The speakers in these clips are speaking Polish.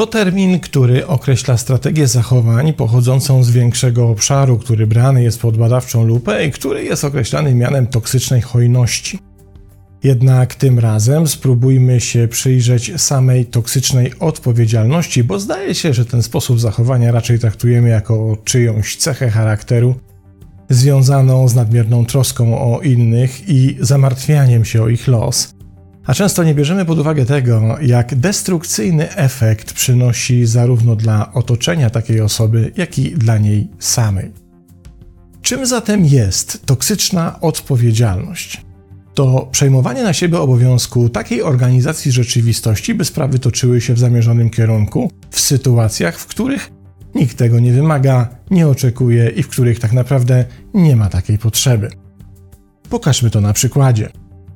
To termin, który określa strategię zachowań pochodzącą z większego obszaru, który brany jest pod badawczą lupę i który jest określany mianem toksycznej hojności. Jednak tym razem spróbujmy się przyjrzeć samej toksycznej odpowiedzialności, bo zdaje się, że ten sposób zachowania raczej traktujemy jako czyjąś cechę charakteru związaną z nadmierną troską o innych i zamartwianiem się o ich los. A często nie bierzemy pod uwagę tego, jak destrukcyjny efekt przynosi zarówno dla otoczenia takiej osoby, jak i dla niej samej. Czym zatem jest toksyczna odpowiedzialność? To przejmowanie na siebie obowiązku takiej organizacji rzeczywistości, by sprawy toczyły się w zamierzonym kierunku, w sytuacjach, w których nikt tego nie wymaga, nie oczekuje i w których tak naprawdę nie ma takiej potrzeby. Pokażmy to na przykładzie.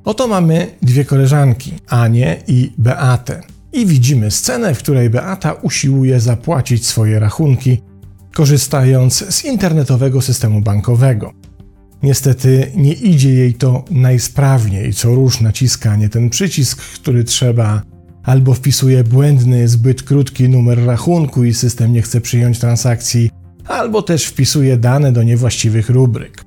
Oto mamy dwie koleżanki, Anię i Beatę. I widzimy scenę, w której Beata usiłuje zapłacić swoje rachunki, korzystając z internetowego systemu bankowego. Niestety nie idzie jej to najsprawniej, co rusz naciska nie ten przycisk, który trzeba, albo wpisuje błędny, zbyt krótki numer rachunku i system nie chce przyjąć transakcji, albo też wpisuje dane do niewłaściwych rubryk.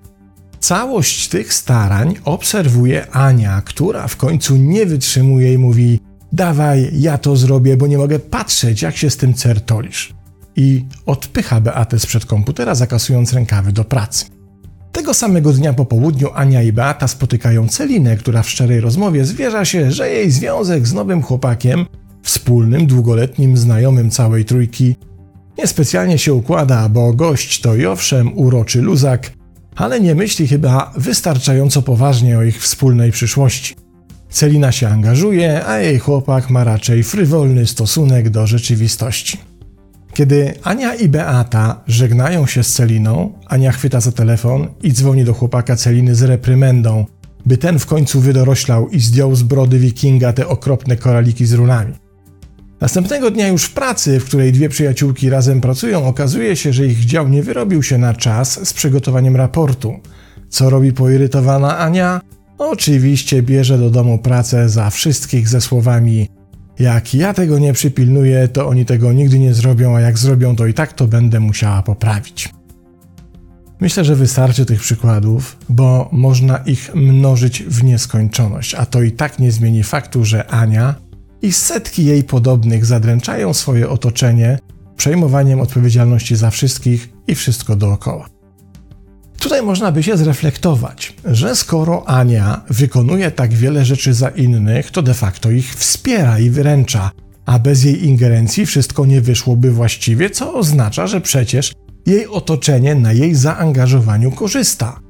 Całość tych starań obserwuje Ania, która w końcu nie wytrzymuje i mówi: Dawaj, ja to zrobię, bo nie mogę patrzeć, jak się z tym certolisz. I odpycha Beatę sprzed komputera, zakasując rękawy do pracy. Tego samego dnia po południu Ania i Beata spotykają Celinę, która w szczerej rozmowie zwierza się, że jej związek z nowym chłopakiem, wspólnym, długoletnim znajomym całej trójki, niespecjalnie się układa, bo gość to i owszem uroczy luzak, ale nie myśli chyba wystarczająco poważnie o ich wspólnej przyszłości. Celina się angażuje, a jej chłopak ma raczej frywolny stosunek do rzeczywistości. Kiedy Ania i Beata żegnają się z Celiną, Ania chwyta za telefon i dzwoni do chłopaka Celiny z reprymendą, by ten w końcu wydoroślał i zdjął z brody wikinga te okropne koraliki z runami. Następnego dnia już w pracy, w której dwie przyjaciółki razem pracują, okazuje się, że ich dział nie wyrobił się na czas z przygotowaniem raportu. Co robi poirytowana Ania? Oczywiście bierze do domu pracę za wszystkich ze słowami jak ja tego nie przypilnuję, to oni tego nigdy nie zrobią, a jak zrobią, to i tak to będę musiała poprawić. Myślę, że wystarczy tych przykładów, bo można ich mnożyć w nieskończoność, a to i tak nie zmieni faktu, że Ania i setki jej podobnych zadręczają swoje otoczenie przejmowaniem odpowiedzialności za wszystkich i wszystko dookoła. Tutaj można by się zreflektować, że skoro Ania wykonuje tak wiele rzeczy za innych, to de facto ich wspiera i wyręcza, a bez jej ingerencji wszystko nie wyszłoby właściwie, co oznacza, że przecież jej otoczenie na jej zaangażowaniu korzysta.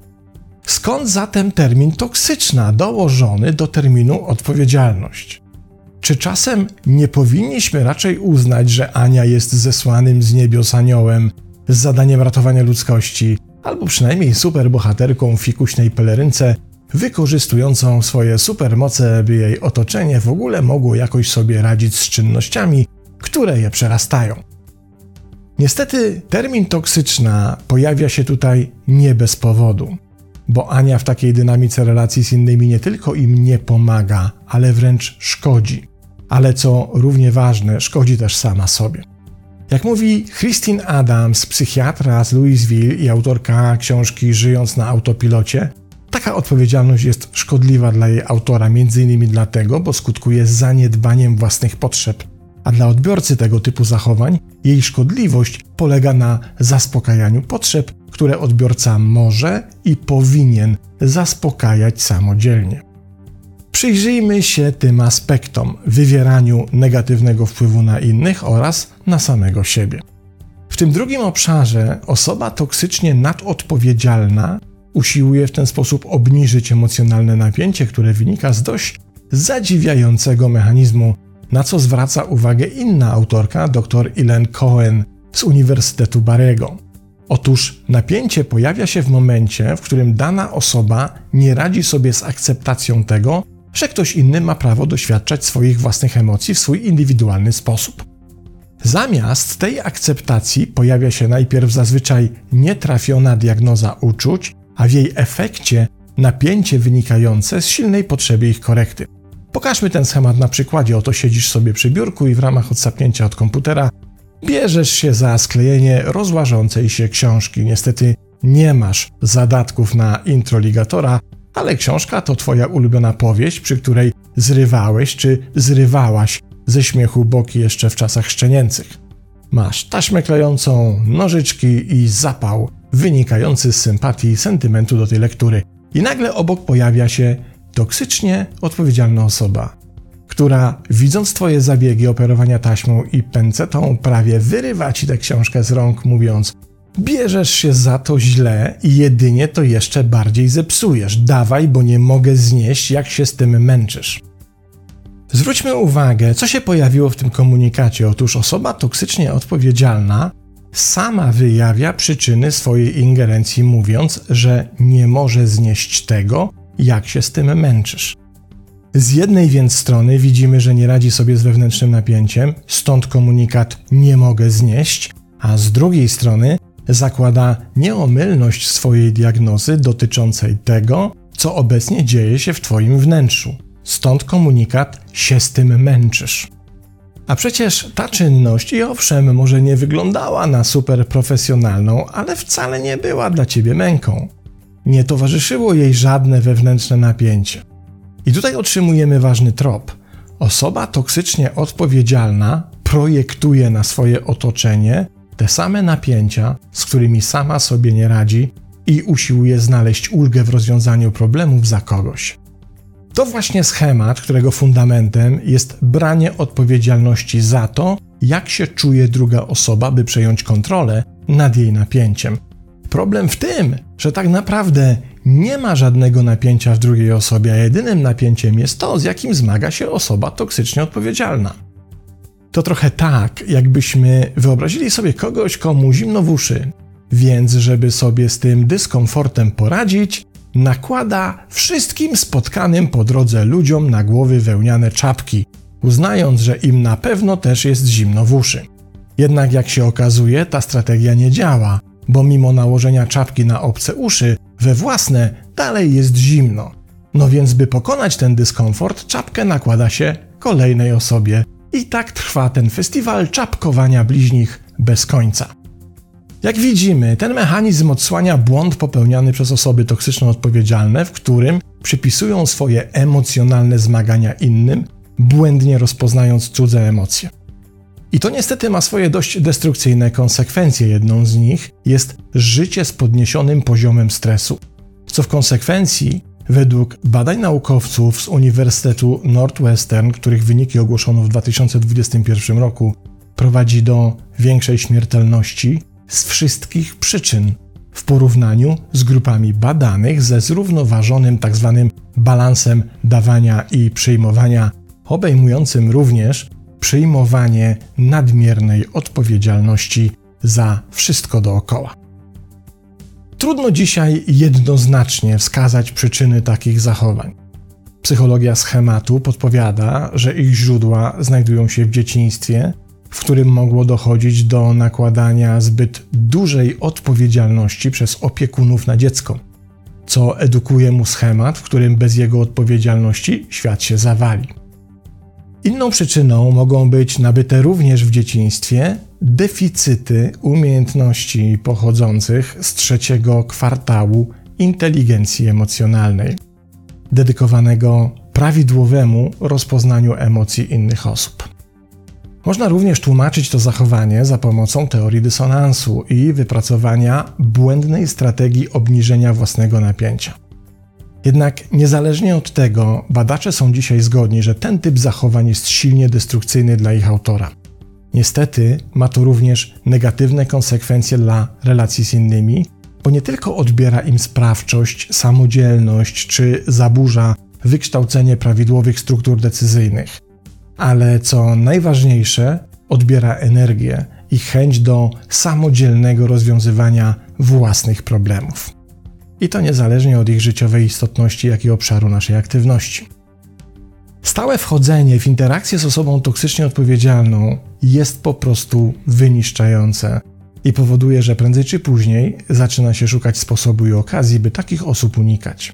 Skąd zatem termin toksyczna dołożony do terminu odpowiedzialność? Czy czasem nie powinniśmy raczej uznać, że Ania jest zesłanym z niebios aniołem z zadaniem ratowania ludzkości, albo przynajmniej superbohaterką w fikuśnej pelerynce, wykorzystującą swoje supermoce, by jej otoczenie w ogóle mogło jakoś sobie radzić z czynnościami, które je przerastają. Niestety termin toksyczna pojawia się tutaj nie bez powodu, bo Ania w takiej dynamice relacji z innymi nie tylko im nie pomaga, ale wręcz szkodzi. Ale co równie ważne, szkodzi też sama sobie. Jak mówi Christine Adams, psychiatra z Louisville i autorka książki Żyjąc na autopilocie, taka odpowiedzialność jest szkodliwa dla jej autora, m.in. dlatego, bo skutkuje zaniedbaniem własnych potrzeb. A dla odbiorcy tego typu zachowań jej szkodliwość polega na zaspokajaniu potrzeb, które odbiorca może i powinien zaspokajać samodzielnie. Przyjrzyjmy się tym aspektom wywieraniu negatywnego wpływu na innych oraz na samego siebie. W tym drugim obszarze osoba toksycznie nadodpowiedzialna usiłuje w ten sposób obniżyć emocjonalne napięcie, które wynika z dość zadziwiającego mechanizmu, na co zwraca uwagę inna autorka, dr Ellen Cohen z Uniwersytetu Barego. Otóż napięcie pojawia się w momencie, w którym dana osoba nie radzi sobie z akceptacją tego, że ktoś inny ma prawo doświadczać swoich własnych emocji w swój indywidualny sposób. Zamiast tej akceptacji pojawia się najpierw zazwyczaj nietrafiona diagnoza uczuć, a w jej efekcie napięcie wynikające z silnej potrzeby ich korekty. Pokażmy ten schemat na przykładzie. Oto siedzisz sobie przy biurku i w ramach odsapnięcia od komputera bierzesz się za sklejenie rozłażącej się książki. Niestety nie masz zadatków na introligatora, ale książka to twoja ulubiona powieść, przy której zrywałeś czy zrywałaś ze śmiechu boki jeszcze w czasach szczenięcych. Masz taśmę klejącą, nożyczki i zapał wynikający z sympatii i sentymentu do tej lektury. I nagle obok pojawia się toksycznie odpowiedzialna osoba, która widząc twoje zabiegi operowania taśmą i pęcetą prawie wyrywa ci tę książkę z rąk, mówiąc Bierzesz się za to źle i jedynie to jeszcze bardziej zepsujesz. Dawaj, bo nie mogę znieść, jak się z tym męczysz. Zwróćmy uwagę, co się pojawiło w tym komunikacie. Otóż osoba toksycznie odpowiedzialna sama wyjawia przyczyny swojej ingerencji, mówiąc, że nie może znieść tego, jak się z tym męczysz. Z jednej więc strony widzimy, że nie radzi sobie z wewnętrznym napięciem, stąd komunikat nie mogę znieść, a z drugiej strony zakłada nieomylność swojej diagnozy dotyczącej tego, co obecnie dzieje się w Twoim wnętrzu. Stąd komunikat się z tym męczysz. A przecież ta czynność, i owszem, może nie wyglądała na super profesjonalną, ale wcale nie była dla ciebie męką. Nie towarzyszyło jej żadne wewnętrzne napięcie. I tutaj otrzymujemy ważny trop. Osoba toksycznie odpowiedzialna projektuje na swoje otoczenie te same napięcia, z którymi sama sobie nie radzi i usiłuje znaleźć ulgę w rozwiązaniu problemów za kogoś. To właśnie schemat, którego fundamentem jest branie odpowiedzialności za to, jak się czuje druga osoba, by przejąć kontrolę nad jej napięciem. Problem w tym, że tak naprawdę nie ma żadnego napięcia w drugiej osobie, a jedynym napięciem jest to, z jakim zmaga się osoba toksycznie odpowiedzialna. To trochę tak, jakbyśmy wyobrazili sobie kogoś, komu zimno w uszy, więc żeby sobie z tym dyskomfortem poradzić, nakłada wszystkim spotkanym po drodze ludziom na głowy wełniane czapki, uznając, że im na pewno też jest zimno w uszy. Jednak jak się okazuje, ta strategia nie działa, bo mimo nałożenia czapki na obce uszy, we własne dalej jest zimno. No więc, by pokonać ten dyskomfort, czapkę nakłada się kolejnej osobie. I tak trwa ten festiwal czapkowania bliźnich bez końca. Jak widzimy, ten mechanizm odsłania błąd popełniany przez osoby toksyczno odpowiedzialne, w którym przypisują swoje emocjonalne zmagania innym, błędnie rozpoznając cudze emocje. I to niestety ma swoje dość destrukcyjne konsekwencje. Jedną z nich jest życie z podniesionym poziomem stresu, co w konsekwencji, według badań naukowców z Uniwersytetu Northwestern, których wyniki ogłoszono w 2021 roku, prowadzi do większej śmiertelności z wszystkich przyczyn w porównaniu z grupami badanych ze zrównoważonym tzw. Tak balansem dawania i przyjmowania, obejmującym również przyjmowanie nadmiernej odpowiedzialności za wszystko dookoła. Trudno dzisiaj jednoznacznie wskazać przyczyny takich zachowań. Psychologia schematu podpowiada, że ich źródła znajdują się w dzieciństwie, w którym mogło dochodzić do nakładania zbyt dużej odpowiedzialności przez opiekunów na dziecko, co edukuje mu schemat, w którym bez jego odpowiedzialności świat się zawali. Inną przyczyną mogą być nabyte również w dzieciństwie deficyty umiejętności pochodzących z trzeciego kwartału inteligencji emocjonalnej, dedykowanego prawidłowemu rozpoznaniu emocji innych osób. Można również tłumaczyć to zachowanie za pomocą teorii dysonansu i wypracowania błędnej strategii obniżenia własnego napięcia. Jednak niezależnie od tego, badacze są dzisiaj zgodni, że ten typ zachowań jest silnie destrukcyjny dla ich autora. Niestety ma to również negatywne konsekwencje dla relacji z innymi, bo nie tylko odbiera im sprawczość, samodzielność czy zaburza wykształcenie prawidłowych struktur decyzyjnych, ale co najważniejsze, odbiera energię i chęć do samodzielnego rozwiązywania własnych problemów. I to niezależnie od ich życiowej istotności, jak i obszaru naszej aktywności. Stałe wchodzenie w interakcję z osobą toksycznie odpowiedzialną jest po prostu wyniszczające i powoduje, że prędzej czy później zaczyna się szukać sposobu i okazji, by takich osób unikać.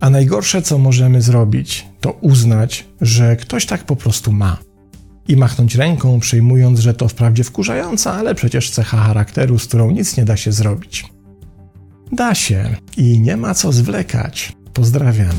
A najgorsze, co możemy zrobić, to uznać, że ktoś tak po prostu ma. I machnąć ręką, przyjmując, że to wprawdzie wkurzająca, ale przecież cecha charakteru, z którą nic nie da się zrobić. Da się i nie ma co zwlekać. Pozdrawiam.